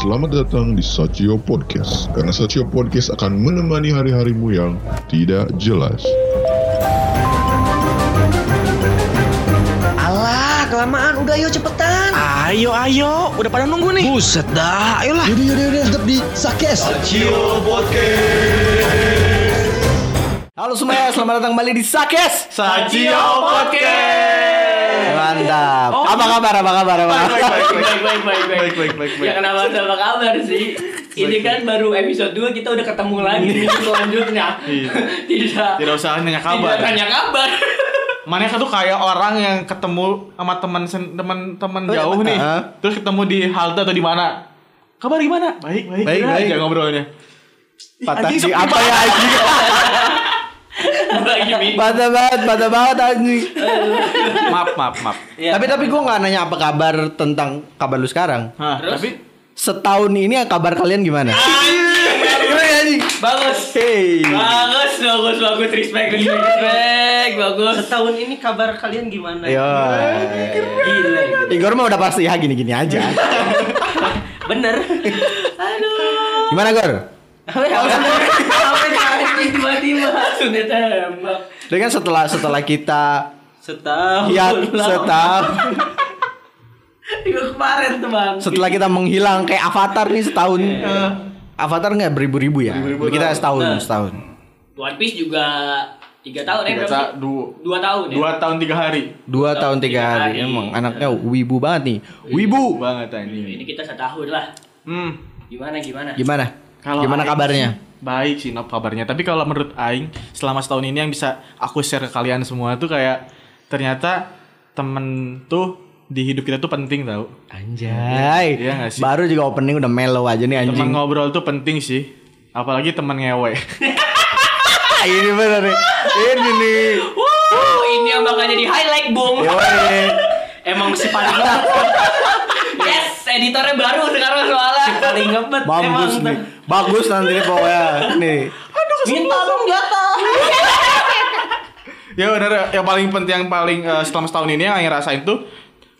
Selamat datang di Sachio Podcast Karena Sachio Podcast akan menemani hari-harimu yang tidak jelas Alah, kelamaan. Udah yuk cepetan. Ayo, ayo, udah pada nunggu nih. Buset dah, ayolah. Yaudah, yaudah, yaudah. Tetap di Sakes. Halo semuanya, selamat datang kembali di Sakes. Sacio Podcast. Mantap. Apa kabar? Apa kabar? Apa kabar? baik baik baik baik baik baik ya kenapa apa kabar sih ini kan baru episode 2 kita udah ketemu lagi nih selanjutnya tidak Tidak usah nanya kabar. tidak tanya kabar Mana tuh kayak orang yang ketemu sama teman sen- teman-teman Oh, jauh nih. Terus ketemu di halte atau di mana? Kabar gimana? Baik, baik. Baik, baik. aja ngobrolnya. Patah sepi apa ya Patah banget, patah banget anjing. maaf, maaf, maaf. Ya. Tapi tapi gue nggak nanya apa kabar tentang kabar lu sekarang. Hah, Terus? tapi Setahun ini kabar kalian gimana? Bagus Hey. bagus bagus bagus respect respect respect bagus setahun ini kabar kalian gimana Yo. gila Igor mah udah pasti ya gini-gini aja. bener aduh Gimana Gor? apa ya apa yang tiba-tiba sudah tembak Dengan setelah setelah kita setahun lah. setahun Minggu kemarin tuh bang setelah kita menghilang kayak Avatar nih setahun. Avatar nggak beribu-ribu ya? Beribu-ribu kita tahun. setahun Nah. setahun. One Piece juga tiga tahun ya Tiga sih? dua, dua tahun ya dua tahun tiga hari. Dua tahun tiga hari. hari. Emang anaknya wibu banget nih. Wibu. banget ini anjing. kita setahun lah Hmm. gimana gimana Gimana? Kalau Gimana Aing kabarnya? sih, Baik sih Nop kabarnya. Tapi kalau menurut Aing selama setahun ini yang bisa aku share ke kalian semua tuh kayak ternyata temen tuh di hidup kita tuh penting tau. Anjay. Iya sih? Baru juga opening udah mellow aja nih anjing. ngobrol tuh penting sih. Apalagi teman ngewe. Ah, ini bener nih. Ini nih. Wuh, ini yang bakal jadi highlight bung emang si paling yes editornya baru sekarang soalnya si paling ngebet emang nih. Bagus nanti nih pokoknya. Nih. minta dong jatah ya benar yang paling penting yang paling eh, selama setahun ini yang Aing rasain tuh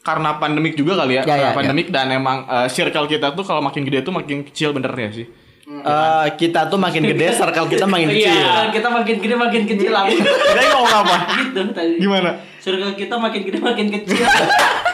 karena pandemik juga kali ya, Ya, ya, Karena pandemik dan emang eh, circle kita tuh kalau makin gede tuh makin kecil bener ya sih. Eh, kita tuh makin gede, circle kita makin kecil. iya kita makin gede makin kecil lah Kita ngomong apa? gitu tadi Gimana? circle kita makin gede makin kecil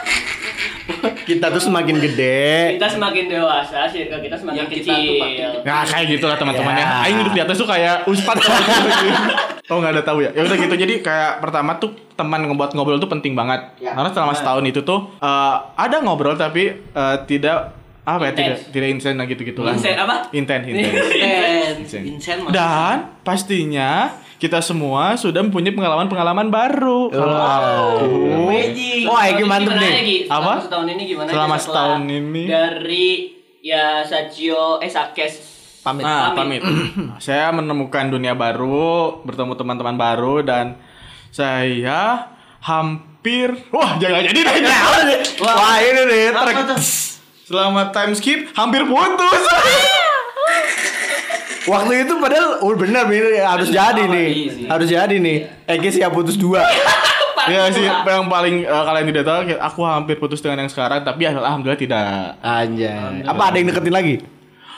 Kita tuh semakin gede. kita semakin dewasa circle kita semakin Yang kita kecil tuh makin Nah kayak gitu lah teman-teman ya. Ya. Aing duduk di atas tuh kayak ustad gitu. Oh nggak ada tahu ya. Ya udah gitu. Jadi kayak pertama tuh teman ngebuat ngobrol tuh penting banget. Ya. Karena selama setahun itu tuh eh, ada ngobrol tapi eh, tidak apa ya tidak tidak insen gitu gitulah. Insen apa? Inten inten. Vincent Vincent mah. Dan pastinya kita semua sudah mempunyai pengalaman-pengalaman baru. Wow. Magic. Wah, mantep gimana, nih. Apa? Setahun ini gimana? Selama setahun ini. Dari ya Sachio eh Sakes Pamit. Nah, Pamit. pamit. saya menemukan dunia baru, bertemu teman-teman baru dan saya hampir wah jangan jadi nanya. Wah, ini nih? Selama time skip hampir putus. Waktu itu padahal oh bener bener harus jadi nih. iya. Harus jadi nih. Egi siap putus dua. ya sih yang paling eh, kalian tidak tahu aku hampir putus dengan yang sekarang tapi alhamdulillah tidak. Anjay. Apa ada yang deketin lagi?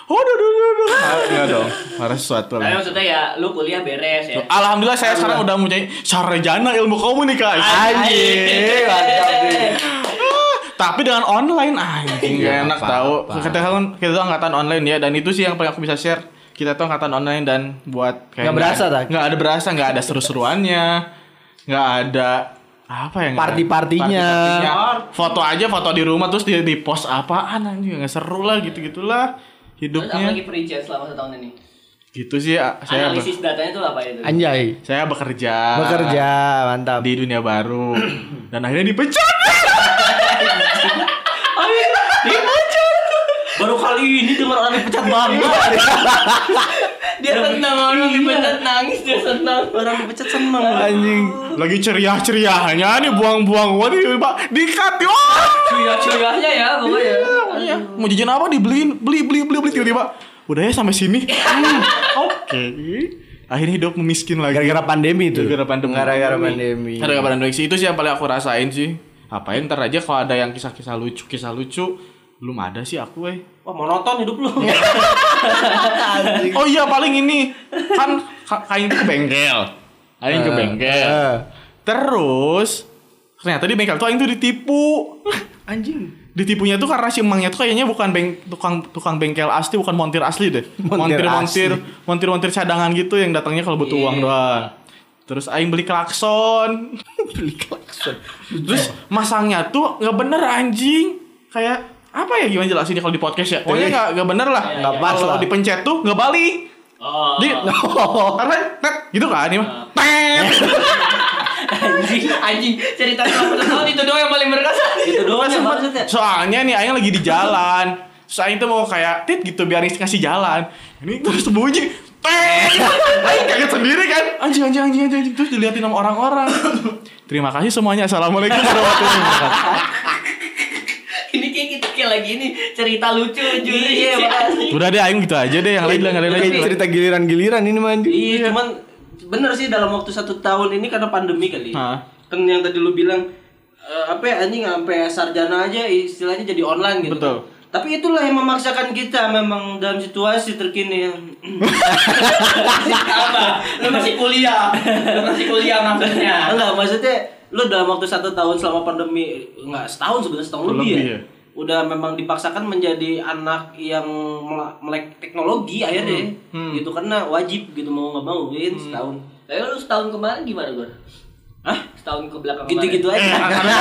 Oh, duh, duh, duh, duh. Enggak dong, harus sesuatu Tapi maksudnya ya lu kuliah beres ya. Alhamdulillah saya sekarang udah mempunyai sarjana ilmu komunikasi. Mantap nih. Tapi dengan online anjing Iya, gak enak apa- tahu. apa. Kita kan kita tuh angkatan online ya dan itu sih yang paling aku bisa share. Kita tuh angkatan online dan buat kayak Nggak berasa, tak? nggak ada berasa, nggak ada seru-seruannya, nggak ada apa ya ada- Party-partinya. party-partinya. Foto aja foto di rumah terus di, di post apaan anjing nggak seru lah gitu gitulah Terus apa hidupnya. lagi perincian selama setahun ini? Gitu sih ah, saya Analisis datanya tuh apa itu? Anjay. saya bekerja Bekerja, mantap. di dunia baru dan akhirnya dipecat. Baru kali ini dengar orang dipecat bangga. Dia senang orang dipecat nangis dia senang. orang dipecat seneng. Anjing. Lagi ceria-ceriahnya nih buang-buang uang nih Pak. Dikat wah. Ceria-ceriahnya ya pokoknya. Iya, mau jajan apa dibeliin, beli beli beli beli tiba-tiba. Udah ya sampai sini. Hmm, Oke. Akhirnya hidup memiskin lagi. Gara-gara pandemi itu. Gara-gara pandemi. Gara-gara pandemi. Gara-gara pandemi sih itu sih yang paling aku rasain sih. Apain ntar aja kalau ada yang kisah-kisah lucu, kisah lucu Belum ada sih aku eh. Wah monoton hidup lu. Oh iya paling ini kan ka- kain itu ke bengkel. Aing ke bengkel. Eh. Terus ternyata di bengkel tuh Aing tuh ditipu. Anjing. Ditipunya tuh karena si emangnya tuh kayaknya bukan beng, tukang tukang bengkel asli, bukan montir asli deh. Montir Montir montir asli. montir montir cadangan gitu yang datangnya kalau butuh uang doang. Terus Aing beli klakson. Beli klakson. Terus masangnya tuh nggak bener anjing. Kayak apa ya gimana jelasinnya kalau di podcast ya? Pokoknya nggak nggak bener lah. Nggak pas Kalau lah. dipencet tuh nggak balik. Oh. Di, karena tet, gitu kan ini mah. Tet. anjing, anjing. Cerita selama tahun itu doang yang paling berkesan. Itu doang yang maksudnya. Soalnya nih Aing lagi di jalan. Terus Aing tuh mau kayak tit gitu biar ngasih jalan. Ini terus bunyi. Aing kaget sendiri kan. Anjing anjing anjing anjing. anjing. Terus diliatin sama orang-orang. Terima kasih semuanya. Assalamualaikum warahmatullahi wabarakatuh. Ini kayak kita kayak lagi ini cerita lucu juri. Iya, makasih. Udah deh Aing gitu aja deh. Yang lain yang lain lagi. Kayak cerita giliran-giliran ini mah anjing. Iya, cuman bener sih dalam waktu satu tahun ini karena pandemi kali. Hah. Kan yang tadi lu bilang eh, apa ya anjing sampai sarjana aja istilahnya jadi online gitu. Betul. Tapi itulah yang memaksakan kita memang dalam situasi terkini yang Apa? Lu masih kuliah. Lu masih kuliah maksudnya. enggak maksudnya lu dalam waktu satu tahun selama pandemi enggak setahun sebenarnya setahun lebih, Lebih ya. ya. Udah memang dipaksakan menjadi anak yang melek teknologi akhirnya gitu karena wajib gitu mau nggak mau ya setahun. Tapi lu setahun kemarin gimana, Gor? Hah? Setahun ke belakang Gitu-gitu Eh, aja. karena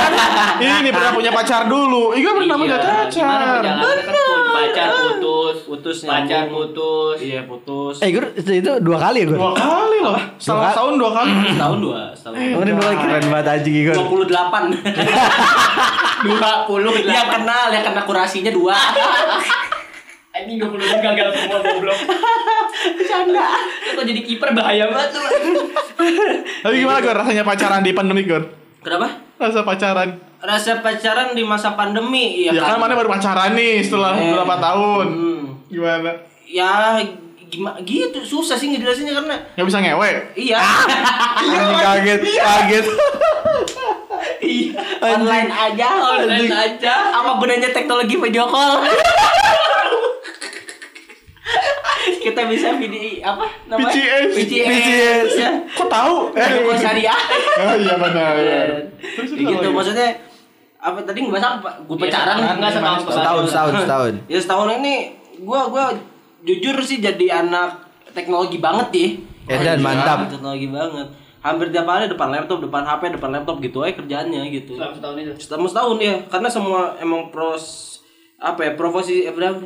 kan ini pernah punya pacar dulu. Iya pernah punya Gimana pacar. perjalanannya kan pacar putus, Putus pacar putus. Iya putus. Eh, gue itu, itu dua kali ya gue. Dua kali loh. Setengah Dua- tahun dua kali. Setahun dua, setahun. Ini dua kali keren banget anjing Igor. 28 Dua puluh Yang kenal, yang kena kurasinya dua Anjing 20 gagal semua goblok. Bercanda. Kok jadi kiper bahaya banget tuh. Tapi gimana Gor rasanya pacaran di pandemi Gor? Kenapa? Rasa pacaran. Rasa pacaran di masa pandemi Ya, kan mana baru pacaran nih setelah Eh. berapa tahun. Hmm. Gimana? Ya gimana gitu susah sih ngejelasinnya karena Nggak bisa ngewe? iya Anjing kaget, kaget. iya online aja Online aja. apa gunanya teknologi video call kita bisa video apa namanya PCS. PCS ya Kok tahu? video call syariah Oh iya benar. Iya. Terus Ya gitu maksudnya apa tadi ngebahas apa? Gue Ya, pacaran setahun, nggak setahun, Setahun, setahun, setahun. Ya setahun ini gua gua jujur sih jadi anak teknologi banget ya. Edan, mantap. Teknologi banget. Hampir tiap hari depan laptop, depan HP, depan laptop gitu aja kerjaannya gitu. Selama setahun itu. Selama setahun ya, karena semua emang pros apa ya profesi eh, berapa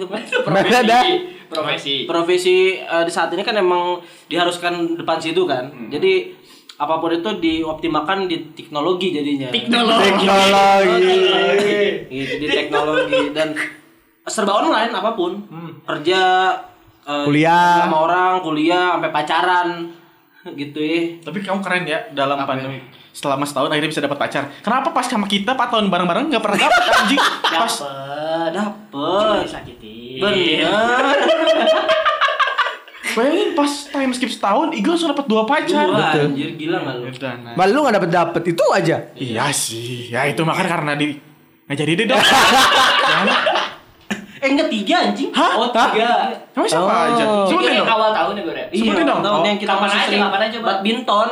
Mana ada? Profesi. profesi eh, di saat ini kan emang diharuskan depan situ kan. Jadi apa pun itu dioptimalkan di teknologi jadinya. Teknologi. Teknologi. gitu di teknologi dan serba online apa pun kerja eh, Kuliah. sama orang kuliah sampai pacaran gitu ya Tapi kamu keren ya dalam pandemi. Selama setahun akhirnya bisa dapat pacar. Kenapa pas sama kita 4 tahun bareng-bareng nggak pernah dapat anjing? Pas Dapet. dapet Sakitin. bener bayangin pas time skip setahun Igo langsung dapat dua pacar. Dua, anjir gila nggak lu Udah, nah. Mal lu gak dapet dapet itu aja. Iya sih. Ya itu makan karena di nggak jadi deh eh enggak tiga anjing Hah? Oh, tiga. Kamu siapa Oh. aja? Sebutin dong. awal tahun ya, Gor ya? Sebutin dong. tahun Oh, yang kita kapan masih aja, sering kapan aja, badminton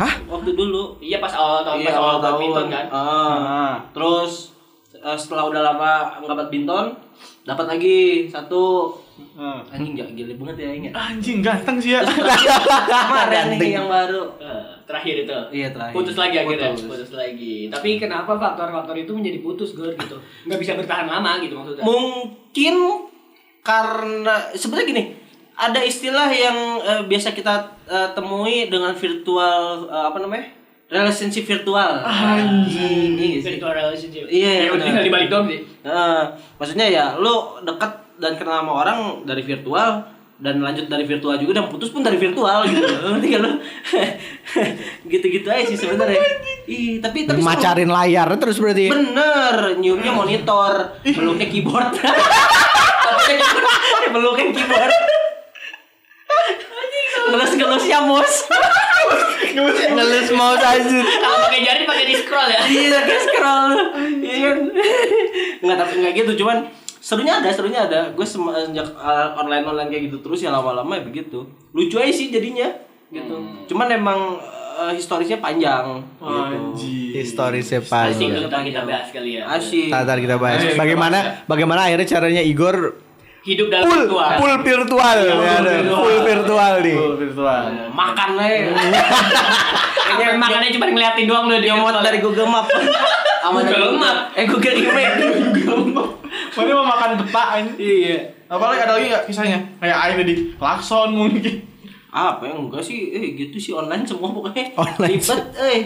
Hah? waktu dulu Iya pas awal tahun, pas Iya, awal awal tahun badminton kan. Ah. Ah. Terus eh, setelah udah lama nggak badminton, dapat lagi satu Ah. anjing gak gile banget ya ingat. Anjing ganteng sih ya. Kemarin nih yang baru. Eh, terakhir itu. Iya terakhir. Putus lagi akhirnya, Putus. putus. lagi. Tapi kenapa faktor-faktor itu menjadi putus, Gor gitu? Nggak bisa bertahan lama gitu maksudnya. Mungkin karena sebenarnya gini, ada istilah yang eh, biasa kita eh, temui dengan virtual eh, apa namanya? Relationship virtual. Anjing. Iya sih. Virtual relationship. Iya, Ya, udah benar. tinggal dibalik doang sih. Nah, maksudnya ya lu dekat dan kenal sama orang dari virtual dan lanjut dari virtual juga dan putus pun dari virtual gitu. Ngerti kan lu? Gitu-gitu aja sih sebenarnya. Ih, tapi tapi seru. Macarin layar terus berarti. Bener, nyiumnya monitor, meluknya keyboard. meluknya keyboard. Ngelus-ngelus ya, Mus. Ngelus mouse anjir. Kalau pakai jari pakai di scroll ya. Iya, kayak scroll. Iya? Enggak tapi enggak gitu, cuman serunya ada, serunya ada. Gue semenjak online online kayak gitu terus ya lama-lama ya begitu. Lucu aja sih jadinya gitu. Cuman emang eh, historisnya panjang gitu. Anjing. Historisnya Asik panjang. itu ntar kita bahas kali ya. Asyik. Ntar kita bahas. Bagaimana bagaimana akhirnya caranya Igor Hidup dalam full virtual. full virtual ya, ada. full virtual nih. Full virtual. Makan aja. Kayaknya makannya cuma ngeliatin doang lu Dia di mau virtual. dari Google Map. Sama dari Google Map. Eh Google Image. Mana mau makan peta anjing. Iya. Apalagi ada lagi nggak kisahnya? Kayak Aing tadi, klakson mungkin. Apa ya enggak sih? Eh gitu sih online semua pokoknya. Online Ribet eh.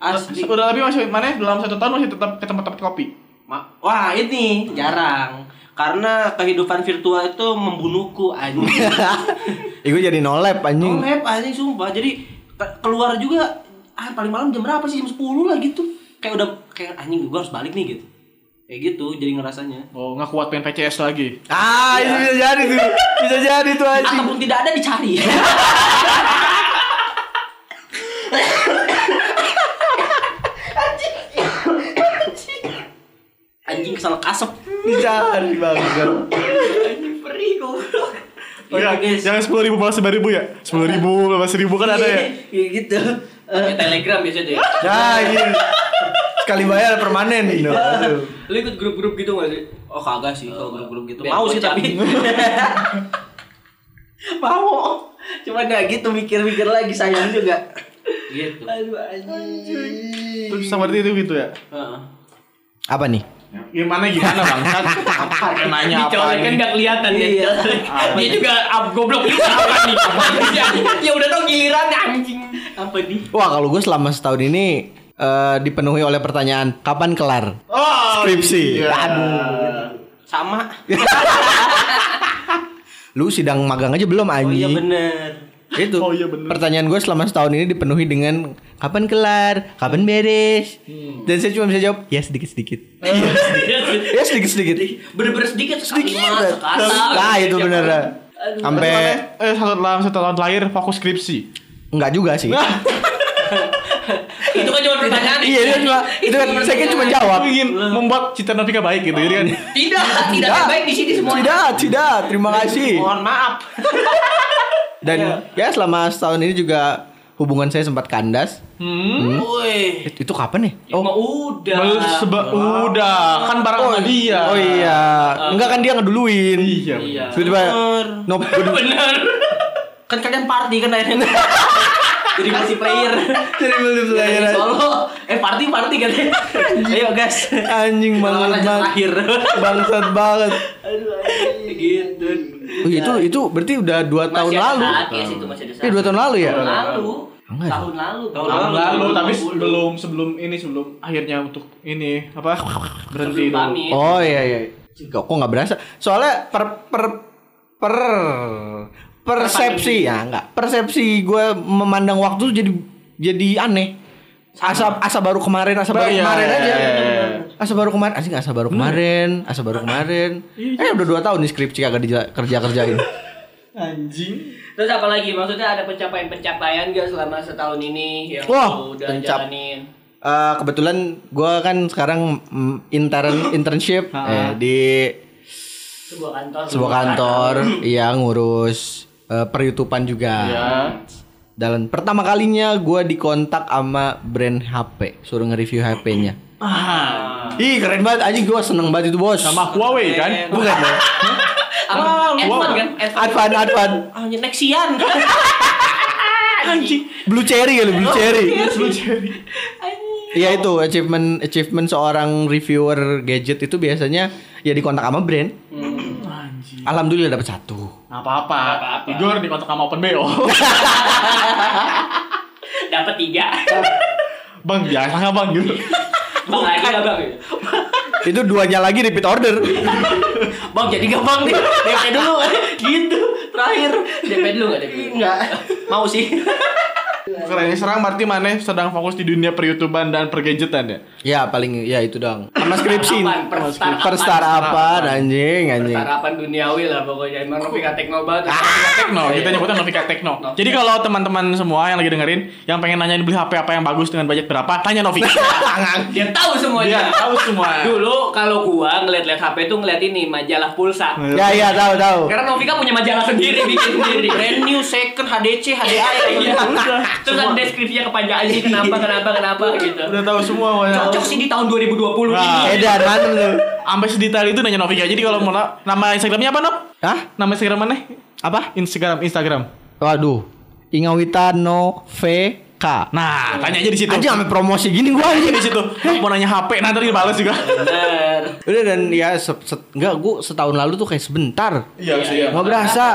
Asli. Udah lebih masih mana dalam satu tahun masih tetap ke tempat-tempat kopi. Ma- Wah ini jarang karena kehidupan virtual itu membunuhku anjing. Igor jadi no lab anjing. Lab anjing sumpah. Jadi ke- keluar juga ah paling malam jam berapa sih? Jam 10 lah gitu. Kayak udah kayak anjing gue harus balik nih gitu. Kayak gitu jadi ngerasanya. Oh, nggak kuat pengen PCS lagi. Ah, itu bisa jadi tuh. Bisa jadi tuh anjing. Ataupun tidak ada dicari. anjing kesal kasep. Dicari banget. Anjing perih goblok. Oh ya, Gitu, guys. jangan sepuluh ribu balas sembilan ribu ya. Sepuluh ribu, balas seribu kan ada ya. Iya gitu. Eh, Pakai Telegram biasanya ya. Nah, gitu. Sekali bayar permanen. Iya. Aduh. Lu ikut grup-grup gitu gak sih? Oh kagak sih kalau grup-grup gitu. Mau sih tapi. Mau. Cuma nggak gitu mikir-mikir lagi sayang juga. Gitu. Aduh anjing. Terus sama itu gitu ya. Heeh. Apa nih? Gimana gimana bang? Kan apa nanya apa Dicolek kan ini? gak kelihatan ya. Iya. Dia juga ab goblok ini apa nih? ya udah tau giliran anjing. Apa nih? Wah, kalau gue selama setahun ini eh, dipenuhi oleh pertanyaan kapan kelar Oh, skripsi. iya. Aduh. Sama. Lu sidang magang aja belum Oh iya anjing? bener. Itu. Oh, iya bener. Pertanyaan gue selama setahun ini dipenuhi dengan kapan kelar, kapan beres. Hmm. Dan saya cuma bisa jawab ya sedikit sedikit. ya sedikit sedikit. Bener-bener sedikit Sedikit. Nah itu bener. Sampai Eh satu dalam satu tahun terakhir fokus skripsi. enggak juga sih. Itu kan cuma pertanyaan. iya itu cuma itu kan saya kan cuma jawab. Ingin membuat cita Nafika baik gitu, jadi kan. Tidak, tidak baik di sini semua. Tidak, tidak. Terima kasih. Mohon maaf. Dan ya selama setahun ini juga hubungan saya sempat kandas. Hmm. Woi. Itu, itu kapan ya? Oh, udah. Seba- udah kan bareng sama dia. Oh iya. Enggak kan dia ngeduluin. Iya. Iya. Tiba-tiba gua- Bener. Kan kalian party kan akhirnya. Jadi multiplayer. Jadi multiplayer. Jadi Solo. Eh party party kan. Ayo guys. Anjing banget terakhir. Bangsat banget. Aduh anjing. gitu. Oh, itu itu berarti udah dua tahun Masih ada lalu. saat ya situ masih ada saat. Iya dua tahun lalu ya. Tahun lalu. Enggak. Tahun lalu. Tahun Tahun lalu. lalu tapi 2020. sebelum sebelum ini sebelum akhirnya untuk ini apa berhenti Sebelum pamit. Oh iya iya. Kok kok nggak berasa? Soalnya per per per persepsi ya enggak. Persepsi gue memandang waktu jadi jadi aneh. Asa asa baru kemarin, asa baru Iya, kemarin iya, aja. iya, iya. Asa baru kemarin, asing asa baru kemarin, asa baru kemarin. Eh udah dua tahun nih skripsi kagak kerja kerjain. Anjing. Terus apa lagi? Maksudnya ada pencapaian-pencapaian gak selama setahun ini yang Wah, udah pencap- jalanin? Eh, kebetulan gue kan sekarang intern internship eh, di Sebuah kantor. sebuah kantor yang ngurus uh, peryutupan juga. Ya. Dan pertama kalinya gue dikontak sama brand HP, suruh nge-review HP-nya. Ah. Ih keren banget, anjing gue seneng banget itu bos. Sama Huawei kan? bukan ya? Apa? Advan kan? Advan. Advan. Anjing Nexian. Anjing. Blue Cherry kali, Blue Cherry. Lu cari. Iya itu achievement achievement seorang reviewer gadget itu biasanya ya dikontak sama brand. Anjing. Alhamdulillah dapat satu. Nggak apa-apa. Nggak apa-apa. Igor di kontak sama Open BO. Dapat tiga. bang biasa nggak bang gitu. Bang lagi lah bang. Itu duanya lagi repeat order. Bang jadi gak bang nih? DP dulu. gitu. Terakhir. DP dulu gak DP? Enggak. Mau sih. Keren serang berarti mana sedang fokus di dunia per-youtuban dan per-gadgetan ya? Ya paling ya itu dong. Sama skripsi. Startupan, per- Per startupan anjing anjing. Sarapan duniawi lah pokoknya emang Novika Tekno banget. Novika Tekno, kita nyebutnya Novika Tekno. Jadi kalau teman-teman semua yang lagi dengerin yang pengen nanyain beli HP apa yang bagus dengan budget berapa, tanya Novika. Dia tahu semuanya. Dia tahu semua. Dulu kalau gua ngeliat-liat HP tuh ngeliat ini majalah pulsa. Ya ya tahu tahu. Karena Novika punya majalah sendiri bikin sendiri. Brand new, second, HDC, HDI. Iya. Terus ada deskripsinya kepanjangan sih kenapa kenapa kenapa gitu. Udah tahu semua pokoknya. Cocok sih di tahun 2020 ini. Nah. Edan mantep tuh. Sampai sedetail itu nanya Novika. Jadi kalau mau na- nama Instagramnya apa, Nov? Hah? Nama Instagram mana? Apa? Instagram, Instagram. Waduh. Ingawita no VK. Nah, tanya aja di situ. Anjing sampai promosi gini gua anjing. di situ. Mau nanya HP, nanti dibales juga. Bener. Udah dan ya se se- enggak gua setahun lalu tuh kayak sebentar. Iya, sih. Nggak berasa.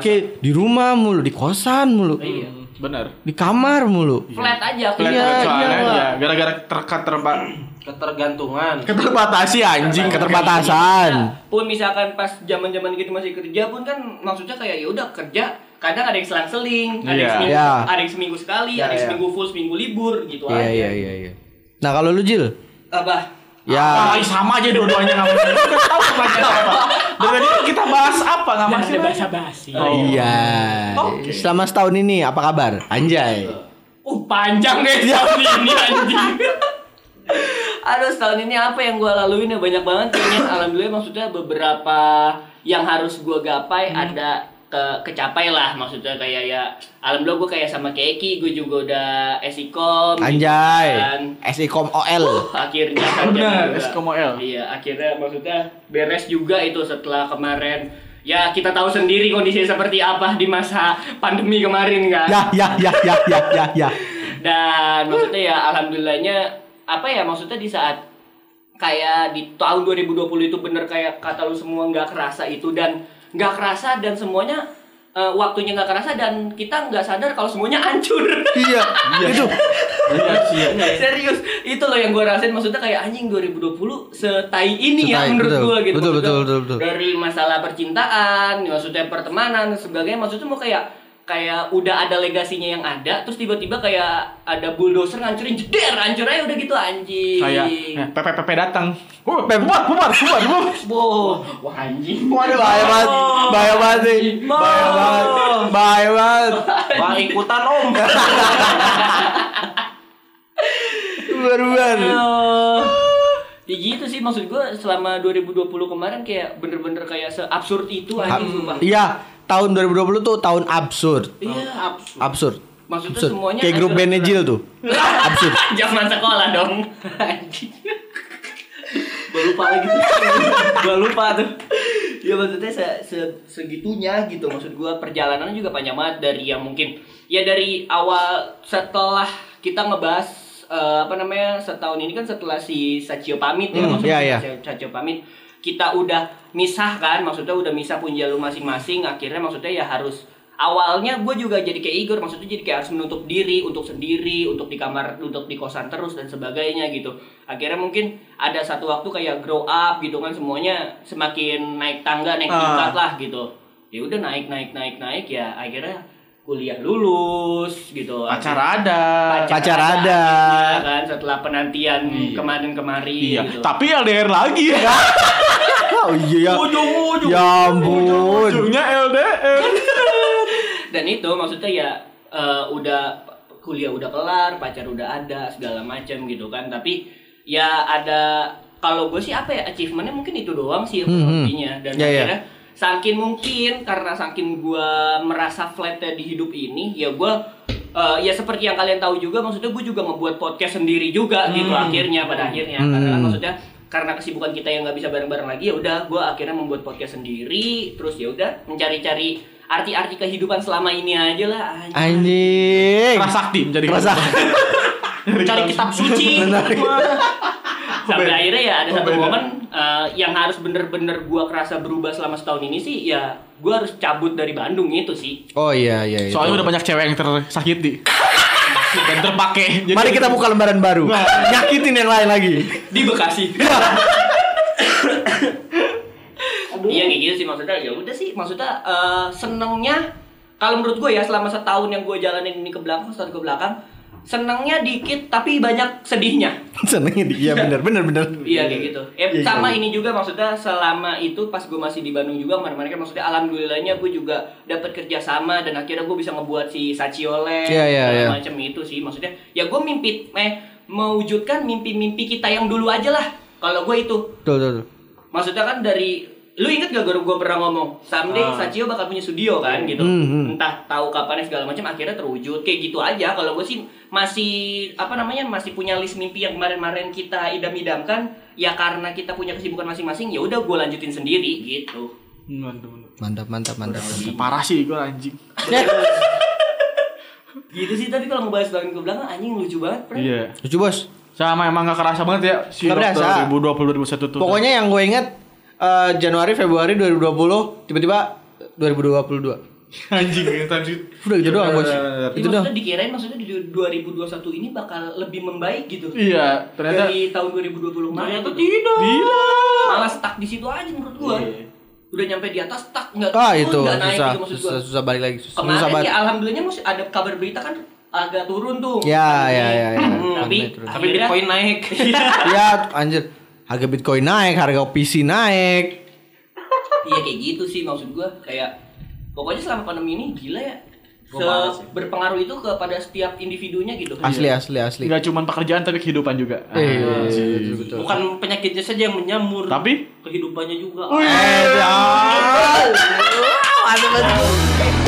Kayak di rumah mulu, di kosan mulu. Iya. Benar. Di kamar mulu. Flat aja. Flat Iya, soalnya iya. ya, gara-gara terkat terba Ketergantungan. keterbatasi anjing Keterbatasan. pun misalkan pas zaman-zaman gitu masih kerja pun kan maksudnya kayak ya udah kerja kadang ada yang selang-seling, ada yang Iya. seminggu, Iya. ada yang seminggu sekali, Iya, ada yang iya. seminggu full, seminggu libur gitu Iya aja. iya iya iya. Nah, kalau lu Jil? Apa? Ya. Ah, sama aja dua-duanya nggak tahu apa. Dari tadi kita bahas apa nggak masalah. basa-basi. Oh. Iya. Oke. Selama setahun ini apa kabar? Anjay. Uh, panjang deh tahun ini anjing. Aduh, setahun ini apa yang gue laluin ya banyak banget kayaknya. Alhamdulillah maksudnya beberapa yang harus gue gapai Hmm. ada ke kecapai lah maksudnya kayak ya alhamdulillah gue kayak sama Keki gue juga udah esikom gitu Anjay. kan. SIKOM OL. akhirnya kan Benar, Eskom OL. iya akhirnya maksudnya beres juga itu setelah kemarin ya kita tahu sendiri kondisi seperti apa di masa pandemi kemarin kan Ya ya ya ya ya ya ya. dan maksudnya ya alhamdulillahnya apa ya maksudnya di saat kayak di tahun 2020 itu bener kayak kata lu semua nggak kerasa itu dan nggak kerasa dan semuanya eh, waktunya nggak kerasa dan kita nggak sadar kalau semuanya hancur Iya. Itu. Iya sih. ya. Serius, itu loh yang gue rasain maksudnya kayak anjing 2020 setai ini ya Setai, menurut betul. gue gitu. Betul, betul, betul, betul. Dari masalah percintaan, maksudnya pertemanan dan sebagainya, maksudnya mau kayak kayak udah ada legasinya yang ada, terus tiba-tiba kayak ada bulldozer ngancurin jeder, hancur aja udah gitu anjing. Kayak eh, PPPP datang. Oh, bubar, bubar, bubar, bubar. Wow, wah anjing. Waduh, bahaya banget. Bahaya banget nih. Bahaya banget. Bahaya banget. Wah, ikutan om. Bener-bener. Ya gitu sih maksud gue selama 2020 kemarin kayak bener-bener kayak seabsurd itu anjing sumpah. Iya, tahun 2020 tuh tahun absurd. Iya, absurd. Absurd. Maksudnya Absurd. semuanya Kayak grup bandnya Jill tuh. Absurd. Zaman sekolah dong. Gua lupa lagi tuh. Gua lupa tuh. ya maksudnya se se- segitunya gitu maksud gua perjalanannya juga panjang banget dari yang mungkin ya dari awal setelah kita ngebahas eh, apa namanya setahun ini kan setelah si Sacio pamit ya Hmm, maksudnya iya, iya. si Sacio pamit kita udah misah kan maksudnya udah misah punya jalur masing-masing akhirnya maksudnya ya harus awalnya gue juga jadi kayak Igor maksudnya jadi kayak harus menutup diri untuk sendiri untuk di kamar untuk di kosan terus dan sebagainya gitu akhirnya mungkin ada satu waktu kayak grow up gitu kan semuanya semakin naik tangga naik Ah. tingkat lah gitu ya udah naik naik naik naik ya akhirnya kuliah lulus gitu Acara ada. Pacar ada. ya kan setelah penantian Iya. kemarin kemari Iya, gitu. tapi LDR lagi. Oh iya ya. Ujung-ujung. Ya ampun. Ujung-ujungnya LDR. dan itu maksudnya ya eh, udah kuliah udah kelar pacar udah ada segala macam gitu kan tapi ya ada kalau gue sih apa ya achievementnya mungkin itu doang sih Hmm, hmm. hobinya dan Ya, ya. akhirnya saking mungkin karena saking gue merasa flatnya di hidup ini ya gue eh, ya seperti yang kalian tahu juga maksudnya gue juga ngebuat podcast sendiri juga gitu akhirnya pada akhirnya karena kan Hmm. maksudnya karena kesibukan kita yang nggak bisa bareng-bareng lagi ya udah gue akhirnya membuat podcast sendiri terus ya udah mencari-cari arti-arti kehidupan selama ini aja lah anjing. Kerasakti menjadi Kerasa. Cari kitab suci. sampai akhirnya ya ada satu momen eh, yang harus bener-bener gua kerasa berubah selama setahun ini sih ya gua harus cabut dari Bandung itu sih Oh iya iya. itu. Soalnya udah banyak cewek yang tersakiti. Dan terpakai. Jadi- Mari kita buka lembaran baru. Nyakitin yang lain lagi. di Bekasi iya kayak gitu sih maksudnya ya udah sih maksudnya eh, senengnya kalau menurut gue ya selama setahun yang gue jalanin ini ke belakang setahun ke belakang senangnya dikit tapi banyak sedihnya Senengnya di- iya bener bener bener. Iya kayak gitu. Eh, sama ini juga maksudnya selama itu pas gue masih di Bandung juga kemarin-kemarin kan maksudnya alhamdulillahnya gue juga dapat kerja sama dan akhirnya gue bisa ngebuat si Sachiole Iya, iya, iya. macam itu sih maksudnya. Ya gue mimpi eh mewujudkan mimpi-mimpi kita yang dulu aja lah. Kalau gue itu Tuh tuh. tuh. maksudnya kan dari lu inget gak gue gue pernah ngomong someday Ah. Sachio bakal punya studio kan gitu Hmm, hmm. entah tahu kapan segala macam akhirnya terwujud kayak gitu aja kalau gue sih masih apa namanya masih punya list mimpi yang kemarin-kemarin kita idam-idamkan ya karena kita punya kesibukan masing-masing ya udah gue lanjutin sendiri gitu Mantap. Mantap mantap mantap. mantap. Parah sih gue anjing. gitu sih tapi kalau ngebahas tahun ke belakang anjing lucu banget Pren. Iya. Lucu bos. Sama emang gak kerasa banget ya si Nggak berasa. 2020 2021 tuh. Pokoknya yang gue inget eh, Januari Februari 2020 tiba-tiba 2022. anjing yang tadi. Udah gitu doang bos. Itu doang. maksudnya dikirain maksudnya di 2021 ini bakal lebih membaik gitu Iya, ternyata dari tahun 2020 kemarin Ternyata gitu. tidak. Tidak. malah stuck di situ aja menurut gua Iya. udah nyampe di atas stuck nggak Ah turun, itu nggak naik susah, gitu maksud gua susah susah balik lagi. Susah, kemarin susah ya alhamdulillahnya masih ada kabar berita kan agak turun tuh Ya ya ya ya. Hmm, tapi. Tapi Bitcoin naik. Ya anjir. Harga Bitcoin naik, harga PC naik. iya kayak gitu sih maksud gua kayak pokoknya selama pandemi ini gila ya. Se berpengaruh itu kepada setiap individunya gitu Asli asli asli. Gak cuma pekerjaan tapi kehidupan juga. Eh, Ah. betul, betul. Bukan penyakitnya saja yang menyamur. Tapi kehidupannya juga. Eh, ya. Aduh, aduh.